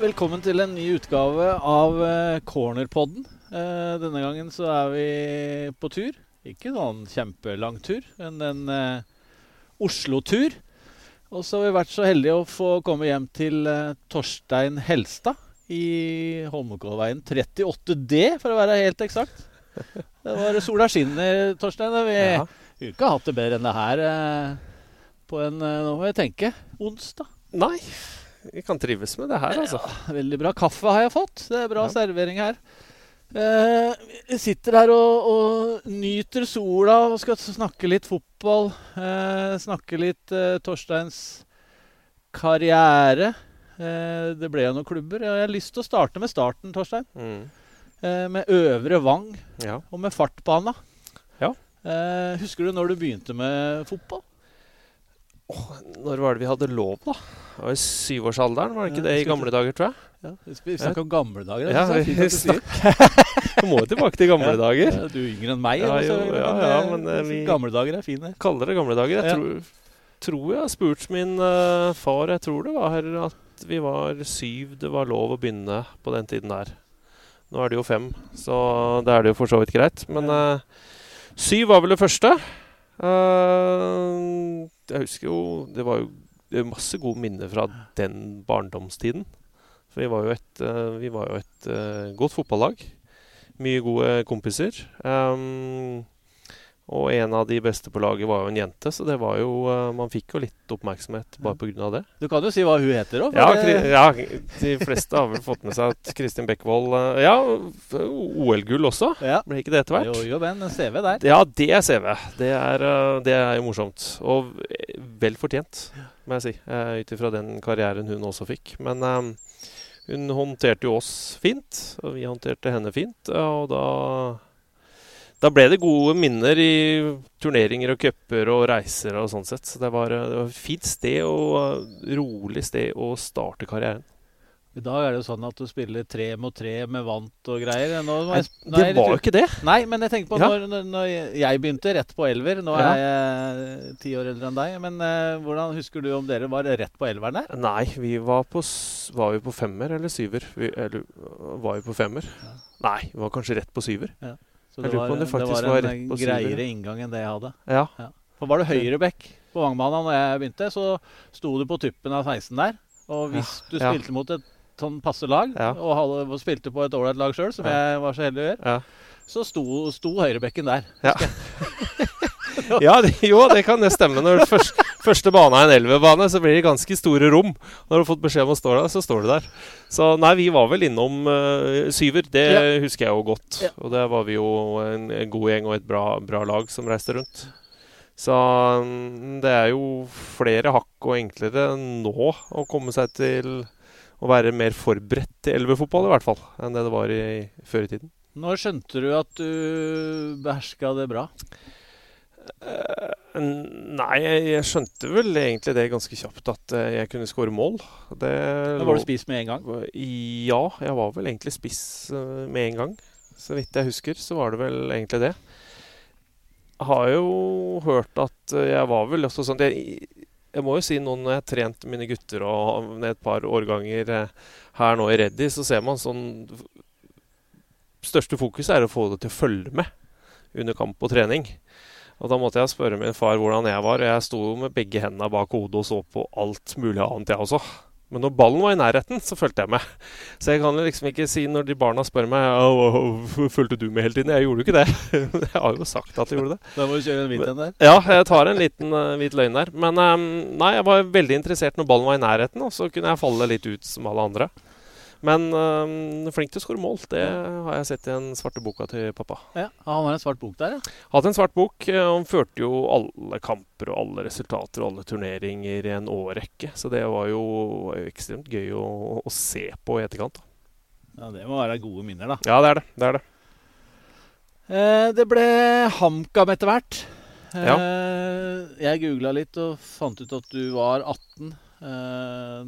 velkommen til en ny utgave av eh, Cornerpodden. Eh, denne gangen så er vi på tur. Ikke noen kjempelang tur, men en eh, Oslo-tur. Og så har vi vært så heldige å få komme hjem til Torstein Helstad i Holmenkollveien 38D, for å være helt eksakt. Det var sola skinner, Torstein. Vi Ja. kunne ikke hatt det bedre enn det her på en Nå må jeg tenke. Onsdag. Nei, vi kan trives med det her, altså. Veldig bra kaffe har jeg fått. Det er bra Ja. servering her. Eh, sitter her og, og nyter sola og skal snakke litt fotball. Eh, snakke litt eh, Torsteins karriere. Eh, det ble jo noen klubber. Jeg har lyst til å starte med starten, Torstein. Mm. Eh, med Øvre Vang Ja. og med fartbana. Ja. Eh, husker du når du begynte med fotball? Når var det vi hadde lov, da? Det var I syvårsalderen, var det ikke Ja, det i gamle dager, tror jeg? Ja, vi snakker om gamle dager. Ja, vi det du. Må jo tilbake til gamle dager. Ja, du er yngre enn meg. Ja, altså, jo, ja, ja, men, eh, vi- Gamle dager er fine. Kaller det gamle dager. Jeg tror, tror jeg har spurt min uh, far Jeg tror det var her at vi var syv. Det var lov å begynne på den tiden der. Nå er det jo fem, så da er det jo for så vidt greit. Men uh, syv var vel det første. Eh, jeg husker jo Det var jo det var masse gode minner fra den barndomstiden. For vi var jo et, eh, vi var jo et eh, godt fotballag. Mye gode kompiser. Um, og en av de beste på laget var jo en jente, så det var jo eh, Man fikk jo litt oppmerksomhet bare pga. det. Du kan jo si hva hun heter òg. Ja, ja, de fleste har vel fått med seg at Kristin Bekkevold eh, Ja, OL-gull også. ja. Ble ikke det etter Jo, hvert? jo, men CV der. Ja, det er CV. Det er, eh, det er jo morsomt. Og vel fortjent, må jeg si. Ut ifra den karrieren hun også fikk. Men eh, hun håndterte jo oss fint, og vi håndterte henne fint. Og da da ble det gode minner i turneringer og cuper og reiser og sånn sett. Så det var, eh, det var et fint sted og eh, rolig sted å starte karrieren. I dag er det jo sånn at du spiller tre mot tre med vant og greier. Nå, Nei, er det var jo ikke det. Nei, men jeg tenker på Ja. når, når, jeg begynte rett på elver. Nå Ja. er jeg ti år eldre enn deg. Men uh, hvordan husker du om dere var rett på elveren der? Nei, vi var på, var vi på femmer eller syver? Vi, eller var vi på femmer? Ja. Nei, vi var kanskje rett på syver. Så Jeg lurer på det var var en greiere inngang enn det jeg hadde. Ja. For var det høyrebekk på Vangbanen når jeg begynte, så sto du på tuppen av 16 der. Og hvis du ja. spilte mot et sånn passe lag, Ja. og, hadde, spilte på et ålreit lag sjøl, som Ja. jeg var så heldig å gjøre, Ja. så sto, sto høyrebekken der. Ja, ja det, jo, det kan det stemme. Når først, første bane er en elverbane, så blir det ganske store rom. Når du har fått beskjed om å stå der, så står du der. Så nei, vi var vel innom uh, syver. Det Ja. husker jeg jo godt. Ja. Og der var vi jo en, en god gjeng og et bra, bra lag som reiste rundt. Så mm, det er jo flere hakk og enklere nå å komme seg til å være mer forberedt til elvefotball, i hvert fall, enn det det var i, før i tiden. Når skjønte du at du beherska det bra? Eh, Nei, jeg, skjønte vel egentlig det ganske kjapt, at eh, jeg kunne skåre mål. Det Da var du spist med en gang? Ja, jeg var vel egentlig spiss eh, med en gang. Så vidt jeg husker, så var det vel egentlig det. Jeg har jo hørt at jeg var vel også sånn Jeg, jeg må jo si nå når jeg har trent mine gutter og ned et par årganger her nå i Reddy, så ser man sånn Største fokuset er å få det til å følge med under kamp og trening. Og da måtte jeg spørre min far hvordan jeg var. og Jeg sto jo med begge hendene bak hodet og så på alt mulig annet, jeg også. Men når ballen var i nærheten, så fulgte jeg med. Så jeg kan liksom ikke si når de barna spør meg «Au, au, Fulgte du med hele tiden? Jeg gjorde jo ikke det. Jeg har jo sagt at jeg gjorde det. Da må du kjøre en hvit en der. Ja, jeg tar en liten uh, hvit løgn der. Men um, nei, jeg var veldig interessert når ballen var i nærheten, og så kunne jeg falle litt ut som alle andre. Men øh, flink til å skåre mål, det har jeg sett i den svarte boka til pappa. Ja, Han har en svart bok der, ja. Hadde en svart bok. eh, Han førte jo alle kamper og alle resultater og alle turneringer i en årrekke. Så det var jo, var jo ekstremt gøy å, å se på i etterkant. ja. Det må være gode minner, da. Ja, det er det. det, er det. Eh, det ble HamKam etter hvert. Eh, Ja. Jeg googla litt og fant ut at du var 18. Eh,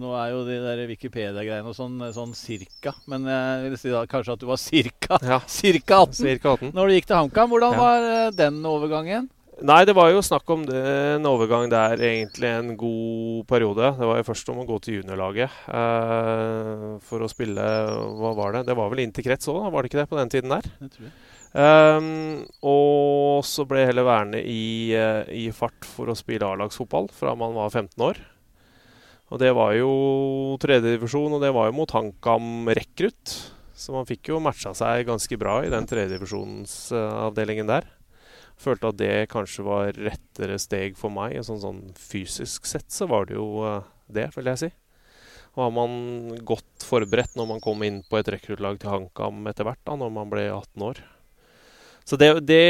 nå er jo de der Wikipedia-greiene og sånn sånn cirka, men jeg vil si da kanskje at du var cirka, Ja, cirka 18 Cirka 18. når du gikk til HamKam. Hvordan Ja. var eh, den overgangen? Nei, det var jo snakk om det, en overgang der egentlig en god periode. Det var jo først om å gå til juniorlaget uh, for å spille Hva var det? Det var vel inn til krets òg, var det ikke det på den tiden der? Det tror jeg. Um, og så ble jeg heller værende i, uh, i, fart for å spille A-lagsfotball fra man var 15 år. Og det var jo tredjedivisjon, og det var jo mot HamKam Rekrutt. Så man fikk jo matcha seg ganske bra i den tredjedivisjonsavdelingen uh, der. Følte at det kanskje var rettere steg for meg. Sånn, sånn fysisk sett så var det jo uh, det, vil jeg si. Og har man godt forberedt når man kom inn på et rekruttlag til HamKam etter hvert, da, når man ble 18 år. Så det, det,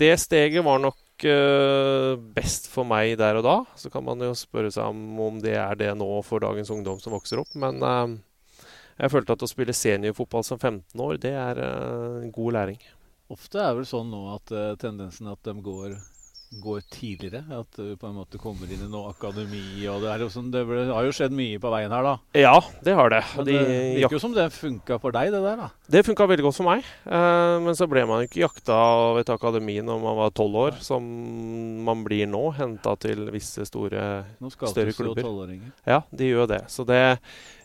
det steget var nok uh, best for meg der og da. Så kan man jo spørre seg om, om det er det nå for dagens ungdom som vokser opp. Men uh, jeg følte at å spille seniorfotball som 15 år, det er uh, god læring. Ofte er vel sånn nå at tendensen at de går går tidligere? At du på en måte kommer inn i noe akademi og Det, er sånn, det, ble, det har jo skjedd mye på veien her, da. Ja, det har det. Men det virker jo som det funka for deg, det der? da? Det funka veldig godt for meg. Eh, men så ble man jo ikke jakta av et akademi når man var tolv år, som man blir nå. Henta til visse store, større klubber. Nå Ja, de gjør det. Så det,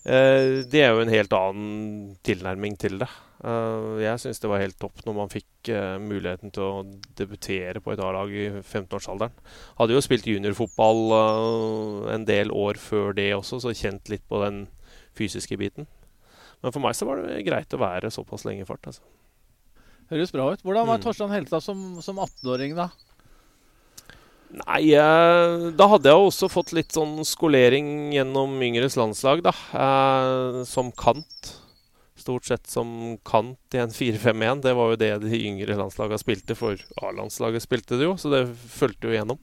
eh, det er jo en helt annen tilnærming til det. Uh, jeg syns det var helt topp når man fikk uh, muligheten til å debutere på et A-lag i 15-årsalderen. Hadde jo spilt juniorfotball uh, en del år før det også, så kjent litt på den fysiske biten. Men for meg så var det greit å være såpass lenge i fart. Altså. Høres bra ut. Hvordan var mm. Torstein Helstad som, som 18-åring, da? Nei, da hadde jeg også fått litt sånn skolering gjennom yngres landslag, da. som kant stort sett som kant i en 4-5-1. Det var jo det de yngre landslagene spilte, for A-landslaget spilte det jo, så det fulgte jo gjennom.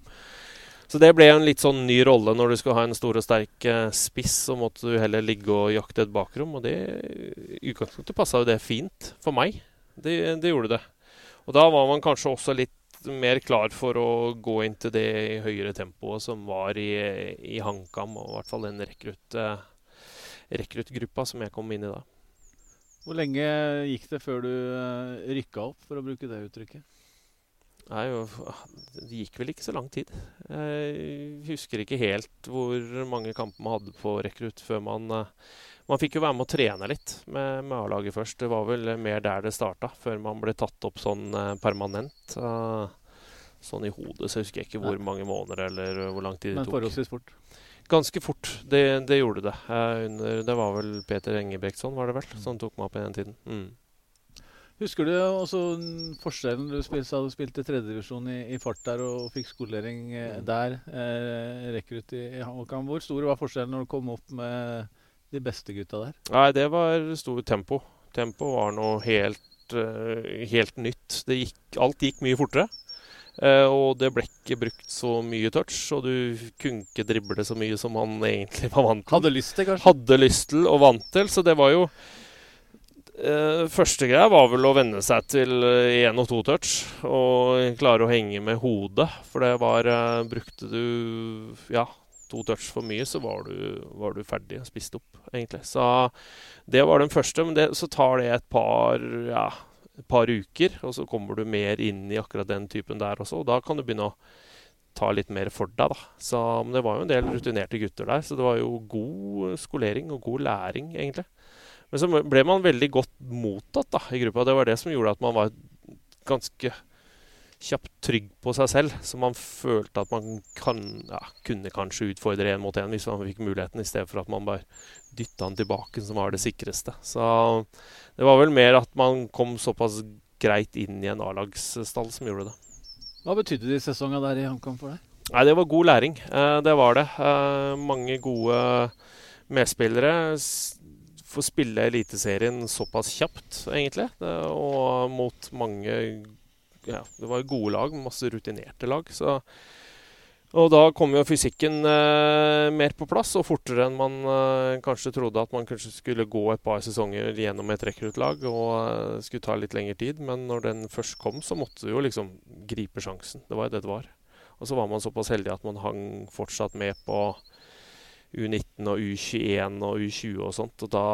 Så det ble en litt sånn ny rolle. Når du skulle ha en stor og sterk eh, spiss, så måtte du heller ligge og jakte et bakrom, og det i utgangspunktet passa jo det fint for meg. Det, det, gjorde det. Og da var man kanskje også litt mer klar for å gå inn til det høyere tempoet som var i, i HamKam, og i hvert fall den rekrutt, eh, rekruttgruppa som jeg kom inn i da. Hvor lenge gikk det før du eh, rykka opp, for å bruke det uttrykket? Nei, Det gikk vel ikke så lang tid. Jeg husker ikke helt hvor mange kamper man hadde på rekrutt før man eh, Man fikk jo være med å trene litt med, med A-laget først. Det var vel mer der det starta, før man ble tatt opp sånn eh, permanent. Sånn i hodet så husker jeg ikke hvor mange måneder eller hvor lang tid det tok. Men forholdsvis fort? Ganske fort. Det, det gjorde det. Uh, under, det var vel Peter Engebrektsson var det vel, som tok meg opp i den tiden. Mm. Husker du også forskjellen du spilte, sa du spilte tredjedivisjon i, i fart der og fikk skolering eh, mm. der? Eh, rekrutt i Håkan. Hvor stor var forskjellen når du kom opp med de beste gutta der? Nei, det var stor tempo. Tempo var noe helt, uh, helt nytt. Gikk, alt gikk mye fortere. Uh, og det ble ikke brukt så mye touch, og du kunne ikke drible så mye som han egentlig var vant til. Hadde lyst til, kanskje? Hadde lyst til og vant til, så det var jo uh, Første greia var vel å venne seg til én uh, og to touch og klare å henge med hodet. For det var uh, Brukte du ja, to touch for mye, så var du, var du ferdig og spist opp, egentlig. Så det var den første, men det, så tar det et par ja, et par uker, og så kommer du mer inn i akkurat den typen der også. Og da kan du begynne å ta litt mer for deg, da. Så, men det var jo en del rutinerte gutter der, så det var jo god skolering og god læring, egentlig. Men så ble man veldig godt mottatt da, i gruppa. Det var det som gjorde at man var ganske kjapt trygg på seg selv. Så man følte at man kan, ja, kunne kanskje utfordre én mot én hvis man fikk muligheten, i stedet for at man bare dytta han tilbake, som var det sikreste. Så det var vel mer at man kom såpass greit inn i en A-lagsstall som gjorde det. Hva betydde de sesongene der i HamKam for deg? Nei, Det var god læring. Eh, det var det. Eh, mange gode medspillere. får spille Eliteserien såpass kjapt, egentlig. Og mot mange ja, det var gode lag, masse rutinerte lag. Så, og da kom jo fysikken eh, mer på plass, og fortere enn man eh, kanskje trodde at man kanskje skulle gå et par sesonger gjennom et rekruttlag og eh, skulle ta litt lengre tid. Men når den først kom, så måtte du jo liksom gripe sjansen. Det var jo det det var. Og så var man såpass heldig at man hang fortsatt med på U19 og U21 og U20 og sånt. Og da,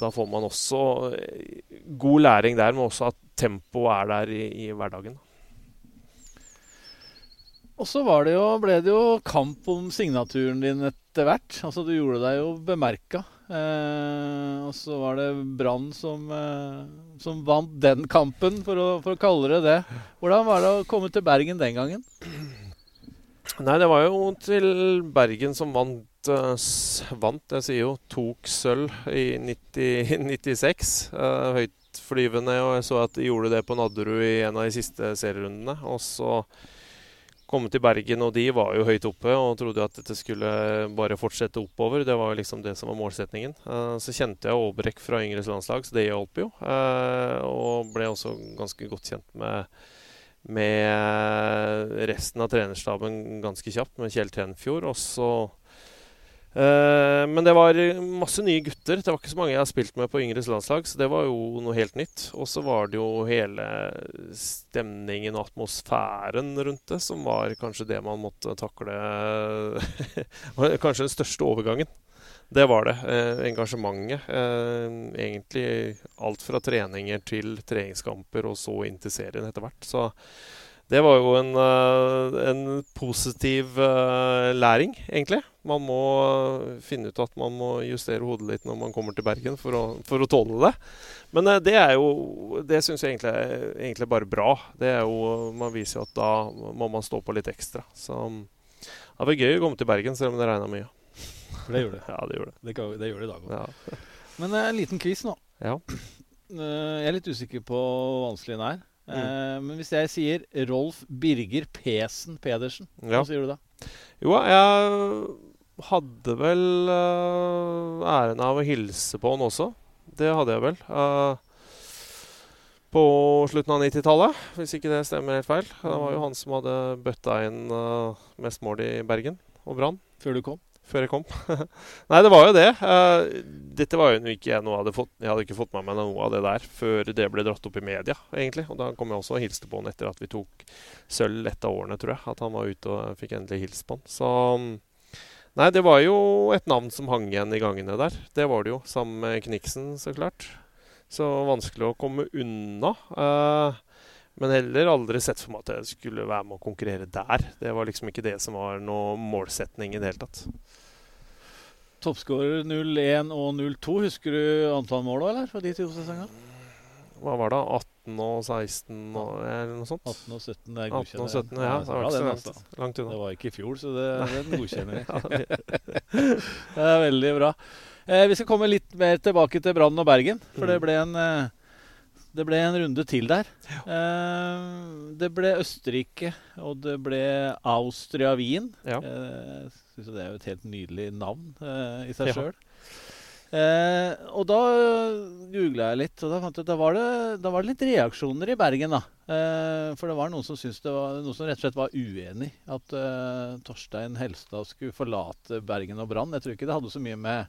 da, får man også god læring der, men også at tempoet er der i, i hverdagen. Og så var det jo, ble det jo kamp om signaturen din etter hvert. Altså, du gjorde deg jo bemerka. Eh, og så var det Brann som, eh, som vant den kampen, for å, for å kalle det det. Hvordan var det å komme til Bergen den gangen? Nei, det var jo til Bergen som vant uh, Vant, jeg sier jo. Tok sølv i 90, 96. Høytflyvende, og jeg så at de gjorde det på Nadderud i en av de siste serierundene. Og så komme til Bergen, og de var jo høyt oppe og trodde at dette skulle bare fortsette oppover. Det var liksom det som var målsetningen. Uh, så kjente jeg Aabrek fra Yngres landslag, så det hjalp jo. Uh, og ble også ganske godt kjent med, med resten av trenerstaben ganske kjapt, med Kjell Tenfjord. Og så men det var masse nye gutter. Det var ikke så mange jeg har spilt med på Yngres landslag, så det var jo noe helt nytt. Og så var det jo hele stemningen og atmosfæren rundt det som var kanskje det man måtte takle Kanskje den største overgangen. Det var det. Uh, engasjementet. Uh, egentlig alt fra treninger til treningskamper og så inn til serien etter hvert. Så det var jo en, en positiv læring, egentlig. Man må finne ut at man må justere hodet litt når man kommer til Bergen for å, for å tåle det. Men eh, det er jo Det syns jeg egentlig er egentlig bare bra. Det er jo, Man viser jo at da må man stå på litt ekstra. Så det var gøy å komme til Bergen, selv om det regna mye. Det gjorde det. Ja, det gjorde det. Det, det gjør det i dag òg. Ja. Men eh, en liten quiz nå. Ja. Eh, jeg er litt usikker på hvor vanskelig den er. Eh, men hvis jeg sier Rolf Birger Pesen Pedersen, Ja. hva sier du da? Jo, jeg hadde vel uh, æren av å hilse på han også. Det hadde jeg vel. Uh, på slutten av 90-tallet, hvis ikke det stemmer helt feil. Det var jo han som hadde bøtta inn mest mål i Bergen og Brann. Før du kom? Før jeg kom. Nei, det var jo det. dette var jo ikke jeg hadde fått Jeg hadde ikke fått med meg noe av det der før det ble dratt opp i media, egentlig. Og da kom jeg også og hilste på han etter at vi tok sølv et av årene, tror jeg. At han var ute og fikk endelig hilst på han. Så Nei, det var jo et navn som hang igjen i gangene der. Det var det jo, sammen med Kniksen, så klart. Så vanskelig å komme unna. Uh, men heller aldri sett for meg at jeg skulle være med å konkurrere der. Det var liksom ikke det som var noe målsetning i det hele tatt. Toppskårer 01 og 02. Husker du antall mål da, eller? Fra de to sesongene? Hva var det? 18 og 16 og, eller noe sånt? 18 og 17 det er 18 og 17, ja. ja det var ikke så langt, langt unna. Det var ikke i fjor, så det, den godkjenner vi. Det er veldig bra. Eh, vi skal komme litt mer tilbake til Brann og Bergen, for det Mm. ble en eh, det ble en runde til der. Eh, det ble Østerrike, og det ble Austria-Wien. Ja. Eh, synes jo det er jo et helt nydelig navn eh, i seg Ja. sjøl. Eh, og da googla jeg litt, og da fant jeg at da var det, da var det litt reaksjoner i Bergen. da. Eh, for det var noen som syntes det var noen som rett og slett var uenig at Torstein Helstad skulle forlate Bergen og Brann. Jeg tror ikke det hadde så mye med,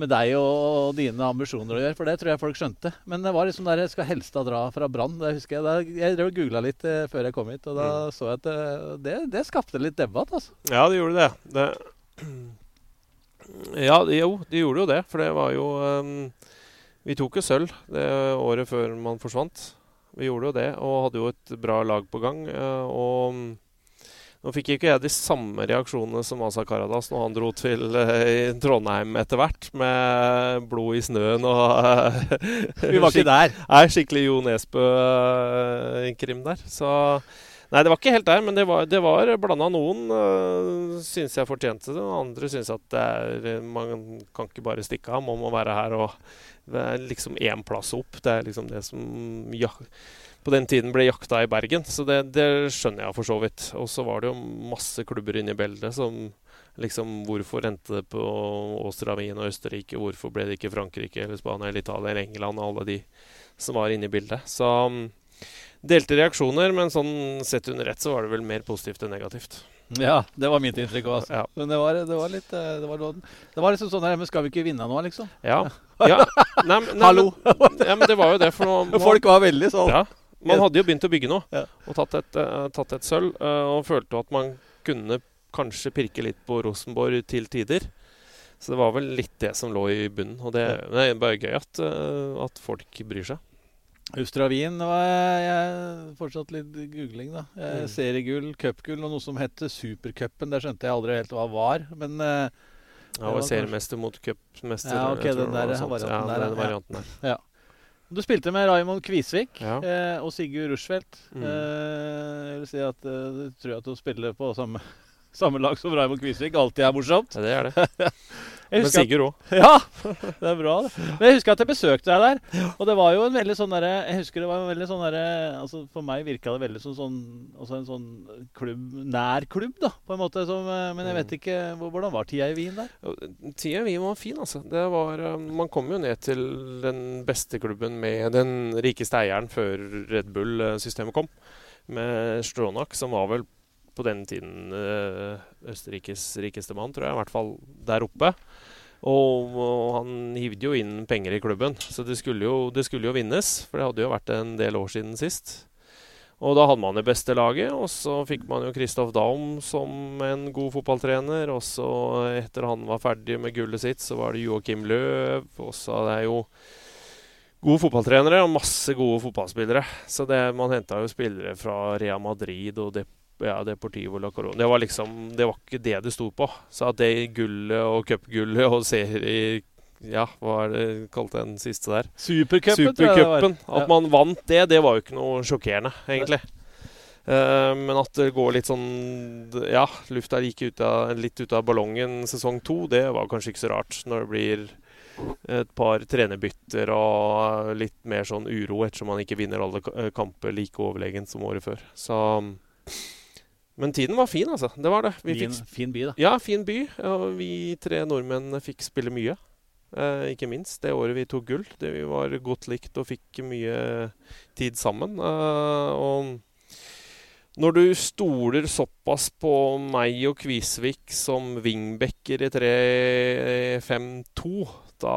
med deg og, dine ambisjoner å gjøre, for det tror jeg folk skjønte. Men det var liksom der Skal Helstad dra fra Brann? Det husker Jeg jeg drev og googla litt eh, før jeg kom hit, og da så jeg at eh, det, det skapte litt debatt. altså. Ja, det gjorde det. det ja, det- jo, de gjorde jo det. For det var jo um, Vi tok jo sølv det året før man forsvant. Vi gjorde jo det, og hadde jo et bra lag på gang. eh, og mm, nå fikk ikke jeg de samme reaksjonene som Asa Karadas når han dro til eh, Trondheim etter hvert, med blod i snøen og eh, Vi var ikke der. Nei, skikkelig Jo Nesbø-krim der. Så Nei, det var ikke helt der, men det var, det var blanda. Noen uh, syns jeg fortjente det, og andre syns at det er, man kan ikke bare stikke av. Man må være her og Det er liksom én plass opp. Det er liksom det som ja, på den tiden ble jakta i Bergen. Så det, det skjønner jeg for så vidt. Og så var det jo masse klubber inne i beltet som liksom Hvorfor endte det på Åstravien og Østerrike? Hvorfor ble det ikke Frankrike eller Spania eller Italia eller England og alle de som var inne i bildet? Så um, delte reaksjoner, men sånn sett under ett så var det vel mer positivt enn negativt. Ja, det var mitt inntrykk òg. Altså. Ja. Men det var, det var litt eh, Det var, noe- det var liksom sånn her Men skal vi ikke vinne nå, liksom? Ja. ja. Nei, nei, Hallo! Men, ja, men det var jo det, for nå, nå Folk var veldig sånn. ja, Man hadde jo begynt å bygge noe, Ja. og tatt et, uh, tatt et sølv, Uh, og følte at man kunne kanskje pirke litt på Rosenborg til tider. Så det var vel litt det som lå i bunnen. Og det, det er bare gøy at, uh, at folk bryr seg. Østra Wien var jeg fortsatt litt googling, da. Mm. Seriegull, cupgull og noe som het Supercupen. Det skjønte jeg aldri helt hva var. Men uh, Ja, var var seriemester mot cupmester. Ja, ok, den det var der varianten ja, der, den ja. varianten der. Du spilte med Raymond Kvisvik Ja. eh, og Sigurd Rushfeldt. Mm. Eh, jeg vil si at eh, jeg tror at å spille på samme, samme lag som Raymond Kvisvik alltid er morsomt. Ja, det er det. Jeg husker Sigurd òg. Ja, det er bra. det. Men jeg husker at jeg besøkte deg der. Og det var jo en veldig sånn derre Jeg husker det var en veldig sånn derre altså For meg virka det veldig som sånn altså en sånn klubb Nær klubb, da, på en måte. Som, eh, men jeg vet ikke Hvordan var tida i Wien der? Tida vi var fin, altså. Det var, eh, man kom jo ned til den beste klubben med den rikeste eieren før Red Bull-systemet kom. Med Stronach, som var vel på den tiden eh, Østerrikes rikeste mann, tror jeg. I hvert fall der oppe. Og, og han hivde jo inn penger i klubben, så det skulle, jo, det skulle jo vinnes. For det hadde jo vært en del år siden sist. Og da hadde man det beste laget, og så fikk man jo Kristoff Daum som en god fotballtrener. Og så etter han var ferdig med gullet sitt, så var det Joakim Løv. Og så er det jo gode fotballtrenere og masse gode fotballspillere. Så det, man henta jo spillere fra Real Madrid og det ja, Deportivo La Corona. Det var liksom Det var ikke det det sto på. Så at det gullet og cupgullet og serie Ja, hva er det kalte den siste der? Supercupen. Supercupen. At man vant det, det var jo ikke noe sjokkerende, egentlig. Uh, men at det går litt sånn Ja, lufta gikk ut av, litt ut av ballongen sesong to, det var kanskje ikke så rart. Når det blir et par trenerbytter og litt mer sånn uro ettersom man ikke vinner alle ka- eh, kamper like overlegent som året før. Så Men tiden var fin, altså. Det var det. Vi Fin, fikk fin by, da. ja, fin by. Og vi tre nordmenn fikk spille mye. Eh, ikke minst det året vi tok gull. Det vi var godt likt og fikk mye tid sammen. Eh, og når du stoler såpass på meg og Kvisvik som wingbacker i 3-5-2, da,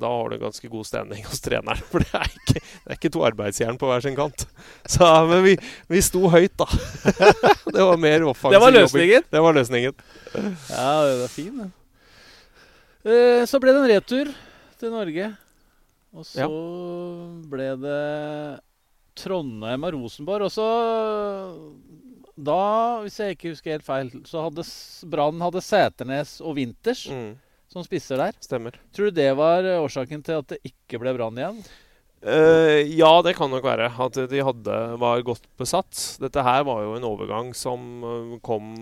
da har du ganske god stemning hos treneren. For det er ikke, det er ikke to arbeidsjern på hver sin kant. Så, men vi, vi sto høyt, da. det var mer offensiv Det var jobbing. løsningen. Det var løsningen. Ja, det var fin, det. Eh, så ble det en retur til Norge. Og så Ja. ble det Trondheim og Rosenborg. Og så Da, hvis jeg ikke husker helt feil, så hadde Brann hadde Sæternes og Winters Mm, som spisser der. stemmer. Tror du det var eh, årsaken til at det ikke ble Brann igjen? Uh, ja, det kan nok være. At de hadde, var godt besatt. Dette her var jo en overgang som eh, kom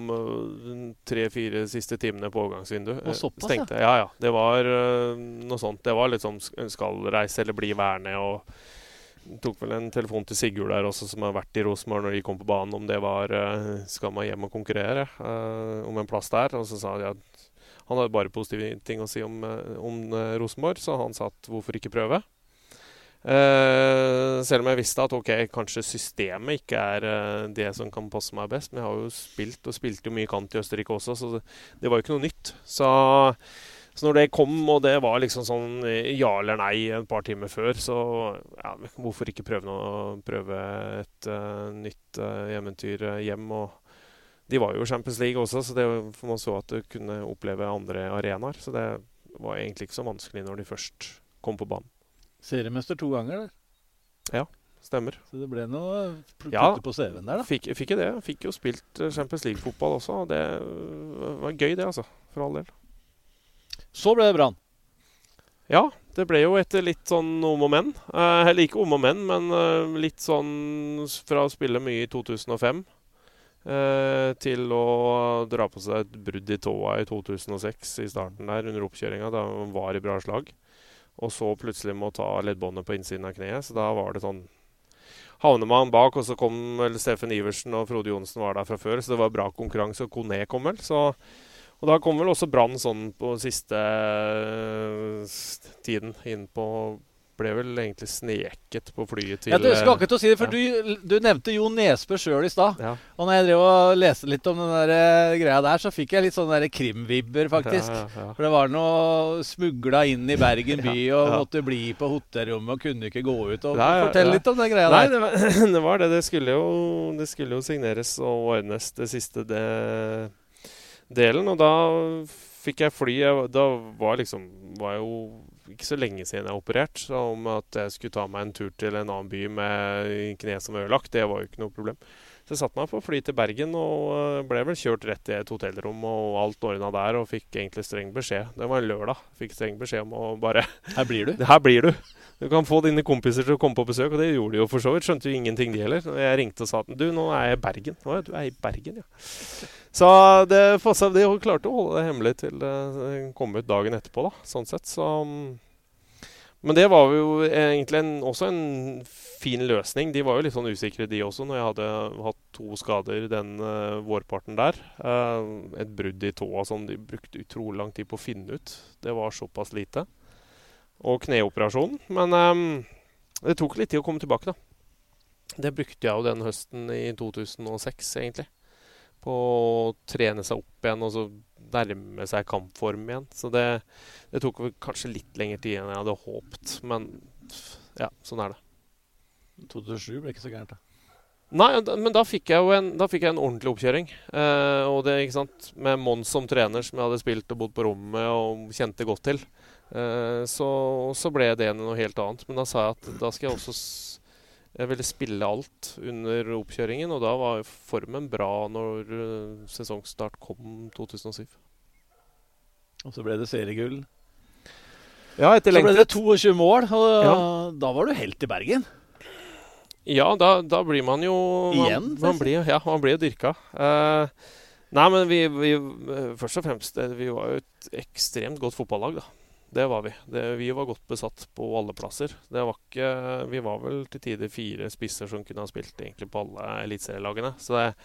tre-fire siste timene på overgangsvinduet. Eh, såpass, stengte. Ja, ja. Det var uh, noe sånt. Det var litt sånn skal reise eller bli værende. og Tok vel en telefon til Sigurd der også, som har vært i Rosenborg når de kom på banen, om det var Skal man hjem og konkurrere uh, om en plass der? Og så sa de at han hadde bare positive ting å si om, eh, om eh, Rosenborg, så han sa at hvorfor ikke prøve? Uh, selv om jeg visste at ok, kanskje systemet ikke er uh, det som kan passe meg best. Men jeg har jo spilt, og spilte jo mye kant i Østerrike også, så det, det var jo ikke noe nytt. Så, så når det kom, og det var liksom sånn ja eller nei et par timer før, så ja, hvorfor ikke prøve, noe, prøve et uh, nytt eventyr hjem? og de var jo Champions League også, så det, for man så at du kunne oppleve andre arenaer. Så det var egentlig ikke så vanskelig når de først kom på banen. Seriemester to ganger der. Stemmer. Så det ble noe putte Ja. på CV-en der, da. Fikk, fikk det. Fikk jo spilt eh, Champions League-fotball også. Og det øh, var gøy, det, altså. For all del. Så ble det Brann. Ja, det ble jo etter litt sånn om og men. Eh, Eller ikke om og men, men eh, litt sånn fra å spille mye i 2005 eh, til å dra på seg et brudd i tåa i 2006 i starten der under oppkjøringa, da hun var i bra slag. Og så plutselig må ta leddbåndet på innsiden av kneet. Så da var det sånn Havner man bak, og så kom vel Steffen Iversen og Frode Johnsen var der fra før, så det var bra konkurranse. Og Kone kom vel, så Og da kom vel også Brann sånn på siste øh, tiden inn på Ble vel egentlig sneket på flyet til Ja, Du skal akkurat til å si det, for ja. du, du nevnte Jo Nesbø sjøl i stad. ja, Og når jeg drev og leste litt om den der eh, greia der, så fikk jeg litt sånne krimvibber, faktisk. Ja. For det var noe smugla inn i Bergen by og måtte bli på hotellrommet og kunne ikke gå ut. Og Fortell litt om den greia Nei, der. det var, det var det. Det skulle, jo, det skulle jo signeres og ordnes det siste det, delen. Og da fikk jeg fly. Jeg, da var liksom var jeg jo ikke så lenge siden jeg har operert. Så om at jeg skulle ta meg en tur til en annen by med kne som var ødelagt, det var jo ikke noe problem. Så jeg satte meg på fly til Bergen og eh, ble vel kjørt rett i et hotellrom og alt ordna der, og fikk egentlig streng beskjed. Det var en lørdag. Fikk streng beskjed om å bare Her blir du. Her blir du. Du kan få dine kompiser til å komme på besøk, og det gjorde de jo for så vidt. Skjønte jo ingenting, de heller. Jeg ringte og sa at du, nå er jeg i Bergen. Å ja, du er i Bergen, ja. Så det, det klarte å holde det hemmelig til det kom ut dagen etterpå, da. Sånn sett. Så mm, Men det var jo egentlig en, også en fin løsning. De var jo litt sånn usikre, de også, når jeg hadde hatt to skader den uh, vårparten der. Uh, et brudd i tåa som de brukte utrolig lang tid på å finne ut. Det var såpass lite og kneoperasjonen. Men um, det tok litt tid å komme tilbake, da. Det brukte jeg jo den høsten i 2006, egentlig. På å trene seg opp igjen og så nærme seg kampform igjen. Så det, det tok kanskje litt lengre tid enn jeg hadde håpt. Men ja, sånn er det. 2007 ble ikke så gærent, da. Nei, men da fikk jeg jo en, fikk jeg en ordentlig oppkjøring. Eh, og det, ikke sant, Med Mons som trener, som jeg hadde spilt og bodd på rommet og kjente godt til. Eh, så, så, ble det noe helt annet. Men da sa jeg at da skal jeg også Jeg ville spille alt under oppkjøringen, og da var formen bra når uh, sesongstart kom 2007. Og så ble det seriegull. Ja, Så ble det 22 mål, og ja. da var du helt i Bergen. Ja, da, da blir man jo Igjen? Man, man blir, ja, man blir jo dyrka. Uh, nei, men vi, vi, Først og fremst, vi var jo et ekstremt godt fotballag, da. Det var vi. Det, vi var godt besatt på alle plasser. Var ikke, vi var vel til tider fire spisser som kunne ha spilt egentlig på alle eliteserielagene. Så det er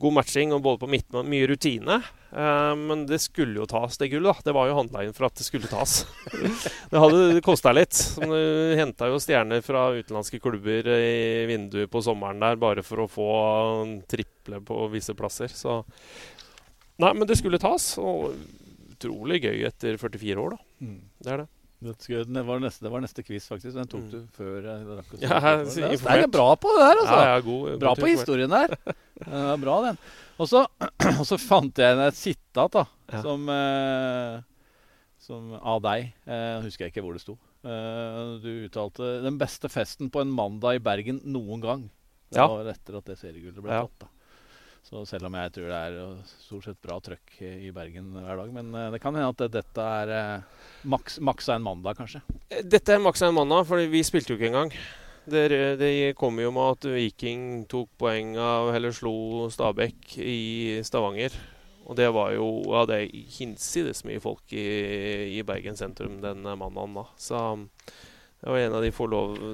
god matching og både på midten og mye rutine. Eh, men det skulle jo tas, det gullet. Det var jo handla inn for at det skulle tas. det hadde kosta litt. Du henta jo stjerner fra utenlandske klubber i vinduet på sommeren der bare for å få triple på visse plasser. Så Nei, men det skulle tas. Og utrolig gøy etter 44 år, da. Mm. Det er det. Det var, neste, det var neste quiz, faktisk. Den tok mm. du før jeg rakk å jeg, Det er bra på det der, altså. Ja, ja, god, bra på historien der. Var bra, den. Og så, fant jeg et sitat da, ja. som, eh, som, av deg. Eh, husker jeg ikke hvor det sto. Eh, du uttalte 'den beste festen på en mandag i Bergen noen gang'. Det var etter at det seriegullet ble tatt. da. Så selv om jeg tror det er stort sett bra trøkk i Bergen hver dag. Men eh, det kan hende at dette er maksa maks, maks en mandag, kanskje. Eh, dette er maksa en mandag, for vi spilte jo ikke engang. Det, det kom jo med at Viking tok poeng av eller slo Stabæk i Stavanger. Og det var jo ja, det hinsides mye folk i, i Bergen sentrum den mandagen da. Så det var en av de få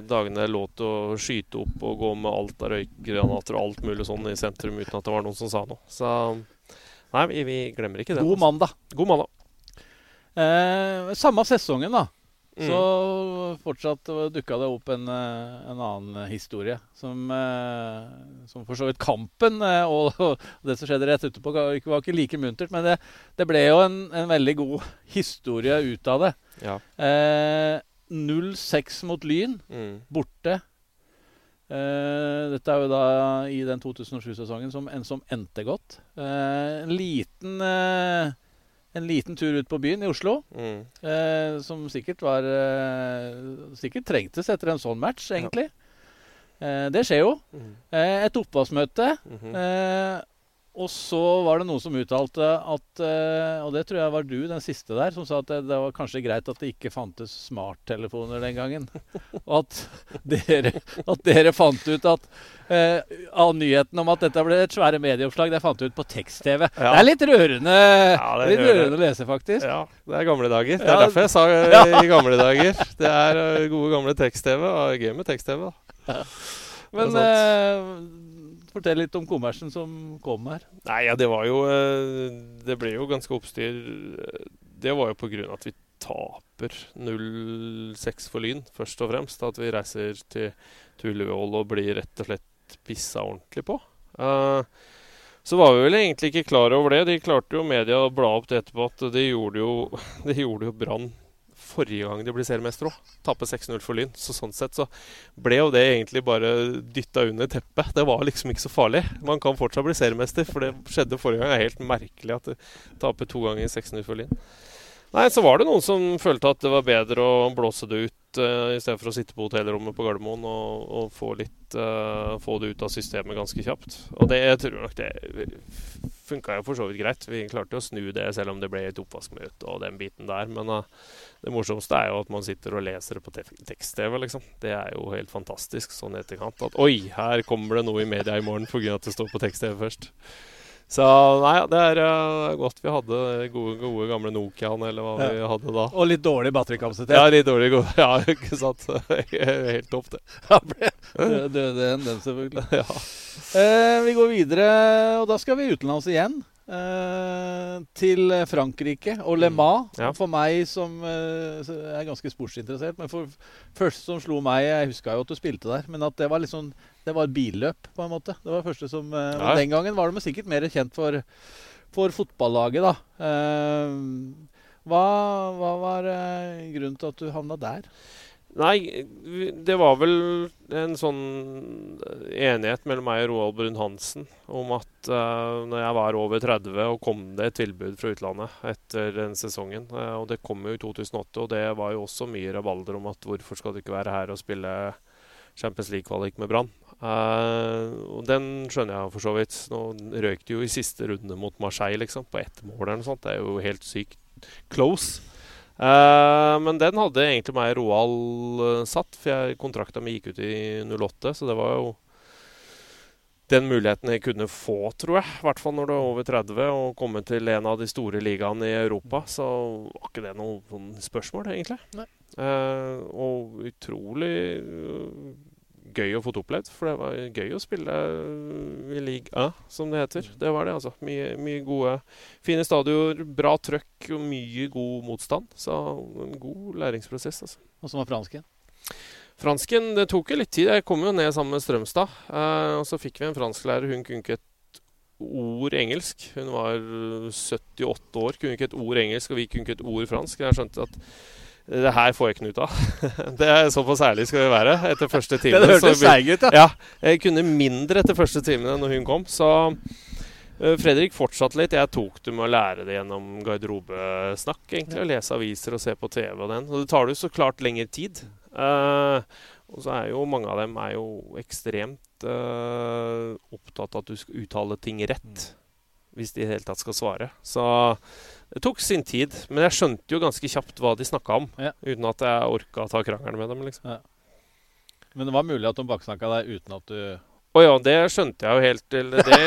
dagene jeg lå til å skyte opp og gå med alt av røykgranater og alt mulig sånn i sentrum uten at det var noen som sa noe. Så nei, vi, vi glemmer ikke det. God altså. mandag. God mandag. Eh, samme sesongen, da. Mm. Så fortsatt dukka det opp en, eh, en, annen historie som, eh, som for så vidt kampen eh, og, og, det som skjedde rett etterpå, var ikke like muntert. Men det, det ble jo en, en, veldig god historie ut av det. Ja. Eh, 0-6 mot Lyn, mm. borte. Uh, dette er jo da i den 2007-sesongen som, en som endte godt. Uh, en, liten, uh, en liten tur ut på byen i Oslo, mm. som sikkert var Sikkert trengtes etter en sånn match, egentlig. Ja. det skjer jo. Mm. et oppvaskmøte. -hmm. Og så var det noen som uttalte at uh, Og det tror jeg var du, den siste der, som sa at det, det var kanskje greit at det ikke fantes smarttelefoner den gangen. Og at dere, at dere fant ut at eh, av nyheten om at dette ble et svære medieoppslag, det fant du ut på tekst-TV. Ja. Det er litt rørende, ja, er litt rørende å lese, faktisk. Ja, det er gamle dager. Det er derfor jeg sa uh, i gamle dager. Det er gode, gamle tekst-TV. Og gøy med tekst-TV, da. Men Fortell litt om kommersen som kom her. Nei, ja, Det var jo eh, Det ble jo ganske oppstyr. Det var jo pga. at vi taper 0-6 for Lyn, først og fremst. At vi reiser til Ullevål og blir rett og slett pissa ordentlig på. Uh, så var vi vel egentlig ikke klar over det. De klarte jo media å bla opp det etterpå at de gjorde jo, det gjorde jo Brann forrige gang de ble seriemestere òg. Tape 6-0 for Lyn. Så sånn sett så ble jo det egentlig bare dytta under teppet. Det var liksom ikke så farlig. Man kan fortsatt bli seriemester, for det skjedde forrige gang. Det er helt merkelig at du taper to ganger 6-0 for Lyn. Nei, så var det noen som følte at det var bedre å blåse det ut uh, i stedet for å sitte på hotellrommet på Gardermoen og, og få, litt, uh, få det ut av systemet ganske kjapt. Og det jeg tror nok det funka jo for så vidt greit. Vi klarte å snu det, selv om det ble et oppvaskmøte og den biten der. Men uh, det morsomste er jo at man sitter og leser det på tekst-TV, liksom. Det er jo helt fantastisk sånn i etterkant. At oi, her kommer det noe i media i morgen pga. at det står på tekst-TV først. Så nei, det er uh, godt vi hadde gode, gode gamle Nokiaen, eller hva ja. vi hadde da. Og litt dårlig batterikapasitet. Ja, litt dårlig. Ja, ikke sant. Helt topp, det. Ja, døde en, den, selvfølgelig. Ja. Uh, vi går videre, og da skal vi utenlands igjen. Uh, til Frankrike og Le mm. Mans. Mm. Ja. For meg som er ganske sportsinteressert. Men for første som slo meg Jeg huska jo at du spilte der, men at det var liksom Det var billøp, på en måte. Det var det første som eh, ja. Den gangen var de sikkert mer kjent for, for fotballaget, da. Eh, hva, hva, var eh, grunnen til at du havna der? Nei, det var vel en sånn enighet mellom meg og Roald Brun-Hansen om at uh, når jeg var over 30 og kom det et tilbud fra utlandet etter den sesongen, uh, og det kom jo i 2008, og det var jo også mye rabalder om at hvorfor skal du ikke være her og spille Champions League-kvalik med Brann. Uh, og den skjønner jeg for så vidt. Nå røyk de jo i siste runde mot Marseille, liksom, på ett mål eller noe sånt. Det er jo helt sykt close. Uh, men den hadde egentlig meg Roald uh, satt, for jeg, kontrakta mi gikk ut i 08. Så det var jo den muligheten jeg kunne få, tror jeg. I hvert fall når du er over 30 og komme til en av de store ligaene i Europa. Så var ikke det noe sånn spørsmål, egentlig. Uh, og utrolig gøy å få opplevd. For det var gøy å spille i league A, som det heter. Det var det, altså. Mye, mye gode Fine stadioner, bra trøkk og mye god motstand. Så en god læringsprosess, altså. Og så var fransken? Fransken det tok jo litt tid. Jeg kom jo ned sammen med Strømstad. Eh, og så fikk vi en fransklærer. Hun kunne ikke et ord engelsk. Hun var 78 år, kunne ikke et ord engelsk, og vi kunne ikke et ord fransk. Jeg skjønte at det her får jeg ikke noe ut av. det er Såpass ærlig skal vi være etter første time. det hørtes seig ut, ja. ja. Jeg kunne mindre etter første timene når hun kom. Så uh, Fredrik fortsatte litt. Jeg tok det med å lære det gjennom garderobesnakk. egentlig, Å lese aviser og se på TV og den. Og det tar jo så klart lengre tid. Uh, og så er jo mange av dem er jo ekstremt uh, opptatt av at du skal uttale ting rett. Hvis de i det hele tatt skal svare. Så det tok sin tid, men jeg skjønte jo ganske kjapt hva de snakka om. Ja. Uten at jeg orka å ta krangelen med dem. liksom. Ja. Men det var mulig at de baksnakka deg uten at du Å ja, det skjønte jeg jo helt til det,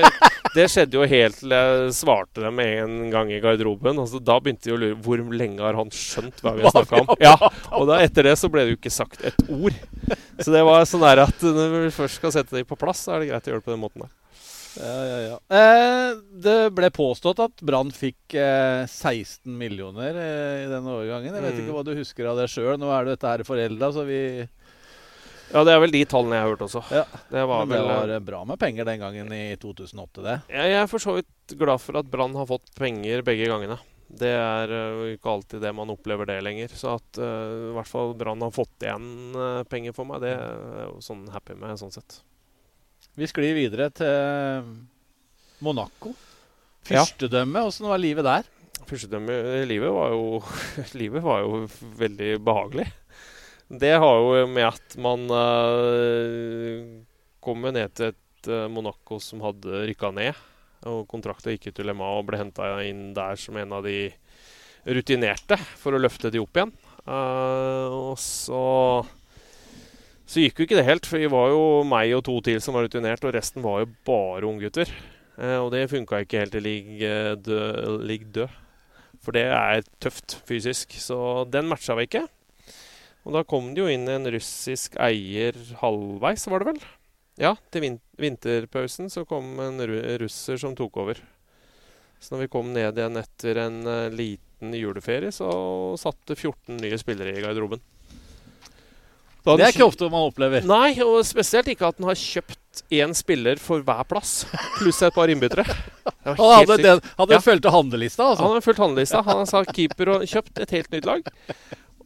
det, skjedde jo helt til jeg svarte dem en gang i garderoben. Altså, da begynte de å lure hvor lenge har han skjønt hva vi har snakka om. Ja, Og da, etter det så ble det jo ikke sagt et ord. Så det var sånn der at når vi først skal sette dem på plass, så er det greit å gjøre det på den måten der. Ja, ja, ja. Eh, det ble påstått at Brann fikk eh, 16 millioner eh, i den overgangen. Jeg vet mm. ikke hva du husker av det sjøl. Nå er det dette her forelda, så vi Ja, det er vel de tallene jeg har hørt også. Ja, det var, Men det vel, var eh, bra med penger den gangen i 2008, det. Ja, jeg er for så vidt glad for at Brann har fått penger begge gangene. Det er uh, ikke alltid det man opplever det lenger. Så at uh, i hvert fall Brann har fått igjen uh, penger for meg, det er jeg jo sånn happy med sånn sett. Vi sklir videre til Monaco. Fyrstedømme, åssen var livet der? Fyrstedømme Livet var jo Livet var jo veldig behagelig. Det har jo med at man uh, kommer ned til et uh, Monaco som hadde rykka ned. Og kontrakta gikk ut til Le Mans og ble henta inn der som en av de rutinerte for å løfte de opp igjen. Uh, og så så gikk jo ikke det helt, for vi var jo meg og to til som var rutinert, og resten var jo bare unggutter. Eh, og det funka ikke helt i ligg død, For det er tøft fysisk. Så den matcha vi ikke. Og da kom det jo inn en russisk eier halvveis, var det vel? Ja, til vin vinterpausen så kom en russer som tok over. Så når vi kom ned igjen etter en uh, liten juleferie, så satte 14 nye spillere i garderoben. Det er ikke ofte man opplever. Nei, og spesielt ikke at han har kjøpt én spiller for hver plass, pluss et par innbyttere. Han hadde, den, hadde ja. fulgt handlelista? Altså. Han hadde fulgt handlelista. Han sa keeper og kjøpt et helt nytt lag.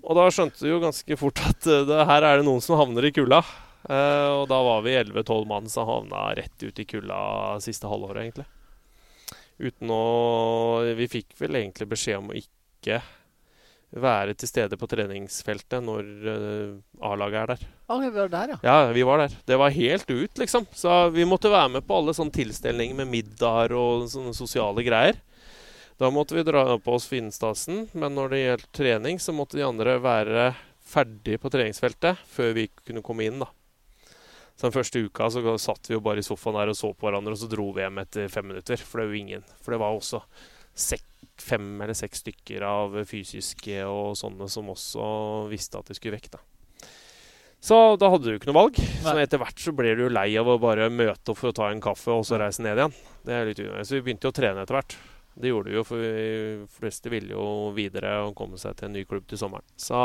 Og da skjønte du jo ganske fort at uh, det, her er det noen som havner i kulda. Uh, og da var vi 11-12 mann som havna rett ut i kulda siste halvåret, egentlig. Uten å Vi fikk vel egentlig beskjed om å ikke være til stede på treningsfeltet når uh, A-laget er der. Ah, vi var der, ja. Ja, vi var der. Det var helt ut, liksom. Så vi måtte være med på alle sånne tilstelninger med middager og sånne sosiale greier. Da måtte vi dra på oss Finnstasen, men når det gjaldt trening, så måtte de andre være ferdig på treningsfeltet før vi kunne komme inn, da. Så den første uka så satt vi jo bare i sofaen der og så på hverandre, og så dro vi hjem etter fem minutter. For det var jo ingen. For det var også sek, fem eller seks stykker av fysiske og sånne som også visste at de skulle vekk, da. Så da hadde du ikke noe valg. Så etter hvert så ble du jo lei av å bare møte opp for å ta en kaffe og så reise ned igjen. Det er litt unødvendig. Så vi begynte jo å trene etter hvert. Det gjorde vi jo, for de fleste ville jo videre og komme seg til en ny klubb til sommeren. Så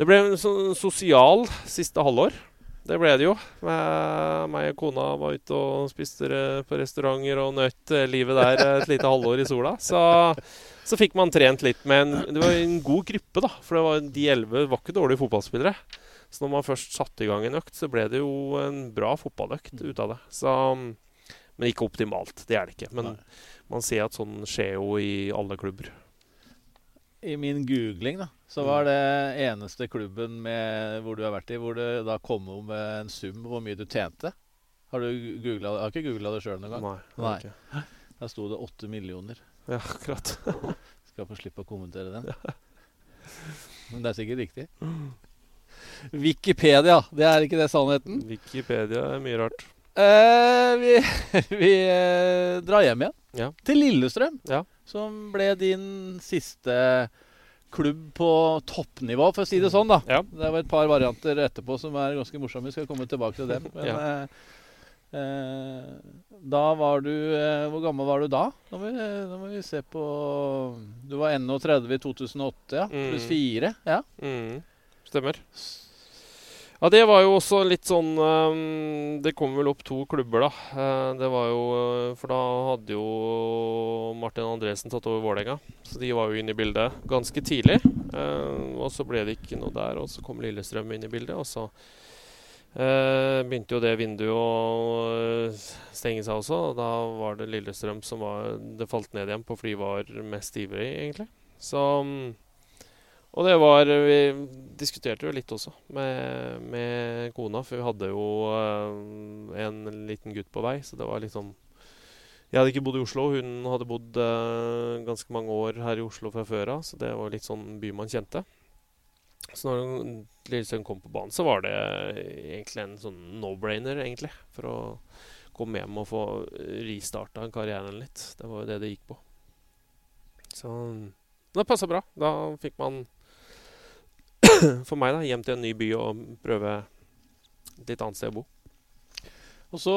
det ble en sånn sosial siste halvår. Det ble det jo. Meg og kona var ute og spiste på restauranter og nøt livet der et lite halvår i sola. Så, så fikk man trent litt med en Det var en god gruppe, da. For var, de elleve var ikke dårlige fotballspillere. Så når man først satte i gang en økt, så ble det jo en bra fotballøkt ut av det. Så, men ikke optimalt. Det er det ikke. Men man ser at sånn skjer jo i alle klubber. I min googling da, så var det eneste klubben med, hvor du har vært i, hvor det da kom om en sum hvor mye du tjente. Har du googlet, har ikke googla det sjøl noen gang? Nei. Nei. Ikke. Der sto det åtte millioner. Ja, akkurat. Skal få slippe å kommentere den. Men det er sikkert riktig. Wikipedia, det er ikke det sannheten? Wikipedia er mye rart. Eh, vi, vi eh, drar hjem igjen. Ja. Til Lillestrøm. Ja. Som ble din siste klubb på toppnivå, for å si det sånn. da. Ja. Det var et par varianter etterpå som er ganske morsomme. Vi skal komme tilbake til dem. Men uh, da var du Hvor gammel var du da? Da må, vi, da må vi se på Du var 31 i 2008, ja. Mm. Pluss 4. Ja. Mm. Stemmer. Ja, det var jo også litt sånn um, Det kom vel opp to klubber, da. Uh, det var jo uh, For da hadde jo Martin Andresen tatt over Vålerenga. Så de var jo inne i bildet ganske tidlig. Uh, og så ble det ikke noe der, og så kom Lillestrøm inn i bildet. Og så begynte jo det vinduet å stenge seg også. Og da var det Lillestrøm som var Det falt ned igjen på fordi de var mest ivrig, egentlig. Så um, og det var Vi diskuterte jo litt også med, med kona, for vi hadde jo uh, en liten gutt på vei, så det var liksom Jeg hadde ikke bodd i Oslo. Hun hadde bodd uh, ganske mange år her i Oslo fra før av, så det var litt sånn by man kjente. Så når Lillesønnen kom på banen, så var det egentlig en sånn no-brainer, egentlig. For å komme hjem og få restarta karrieren litt. Det var jo det det gikk på. Så det passa bra. Da fikk man for meg, da. Hjem til en ny by og prøve et litt annet sted å bo. Og så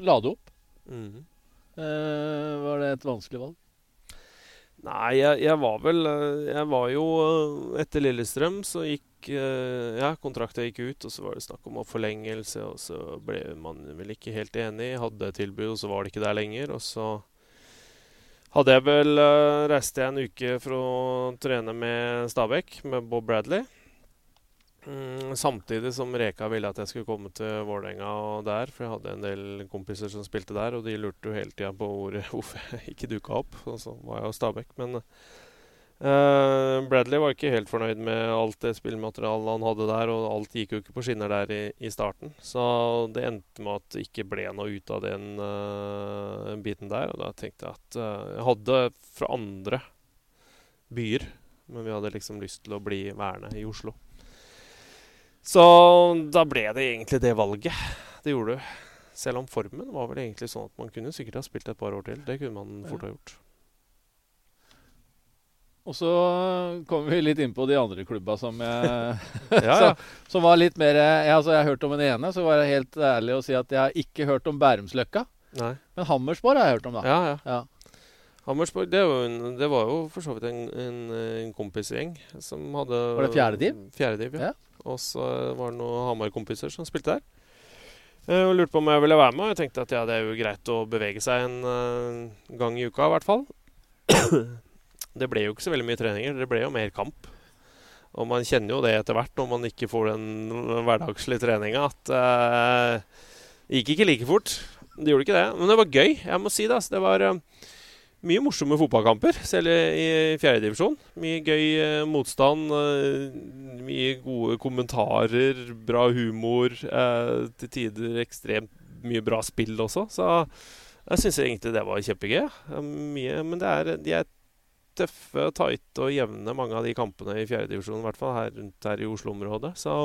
la du opp. Mm. Eh, var det et vanskelig valg? Nei, jeg, jeg, var vel eh, Jeg var jo eh, Etter Lillestrøm så gikk eh, Ja, kontrakta gikk ut, og så var det snakk om forlengelse, og så ble man vel ikke helt enig. Hadde tilbud, og så var det ikke der lenger. Og så hadde jeg vel reiste jeg en uke for å trene med Stabæk, med Bob Bradley. Mm, samtidig som Reka ville at jeg skulle komme til Vålerenga der, for jeg hadde en del kompiser som spilte der, og de lurte jo hele tida på hvor, hvorfor jeg ikke dukka opp. Og så var jeg hos Stabæk. Men uh, Bradley var ikke helt fornøyd med alt det spillmaterialet han hadde der, og alt gikk jo ikke på skinner der i, i starten. Så det endte med at det ikke ble noe ut av den uh, biten der. Og da tenkte jeg at uh, jeg hadde fra andre byer, men vi hadde liksom lyst til å bli værende i Oslo. Så da ble det egentlig det valget. Det gjorde du. Selv om formen var vel egentlig sånn at man kunne sikkert ha spilt et par år til. Det kunne man fort ha gjort. Og så kommer vi litt inn på de andre klubba som jeg ja, ja. Som var litt mer jeg, altså jeg har hørt om den ene, så var jeg helt ærlig å si at jeg har ikke hørt om Bærumsløkka. Nei. Men Hammersborg har jeg hørt om, da. Ja, ja. ja. Hammersborg, det var, en, det var, jo for så vidt en, en, en kompisgjeng som hadde Var det fjerde div? Fjerde div, ja. Og så var det noen Hamar-kompiser som spilte der. Eh, og lurte på om jeg ville være med. Og jeg tenkte at ja, det er jo greit å bevege seg en uh, gang i uka, i hvert fall. det ble jo ikke så veldig mye treninger. Det ble jo mer kamp. Og man kjenner jo det etter hvert når man ikke får den hverdagslige treninga, at uh, det gikk ikke like fort. Det gjorde ikke det. Men det var gøy, jeg må si det. Altså. Det var uh, mye morsomme fotballkamper, selv i fjerdedivisjon. Mye gøy eh, motstand. Eh, mye gode kommentarer, bra humor. Eh, til tider ekstremt mye bra spill også. Så jeg syns egentlig det var kjempegøy. Mye, men det er, de er tøffe, tighte og jevne, mange av de kampene i fjerdedivisjon. I hvert fall her rundt her i Oslo-området. Så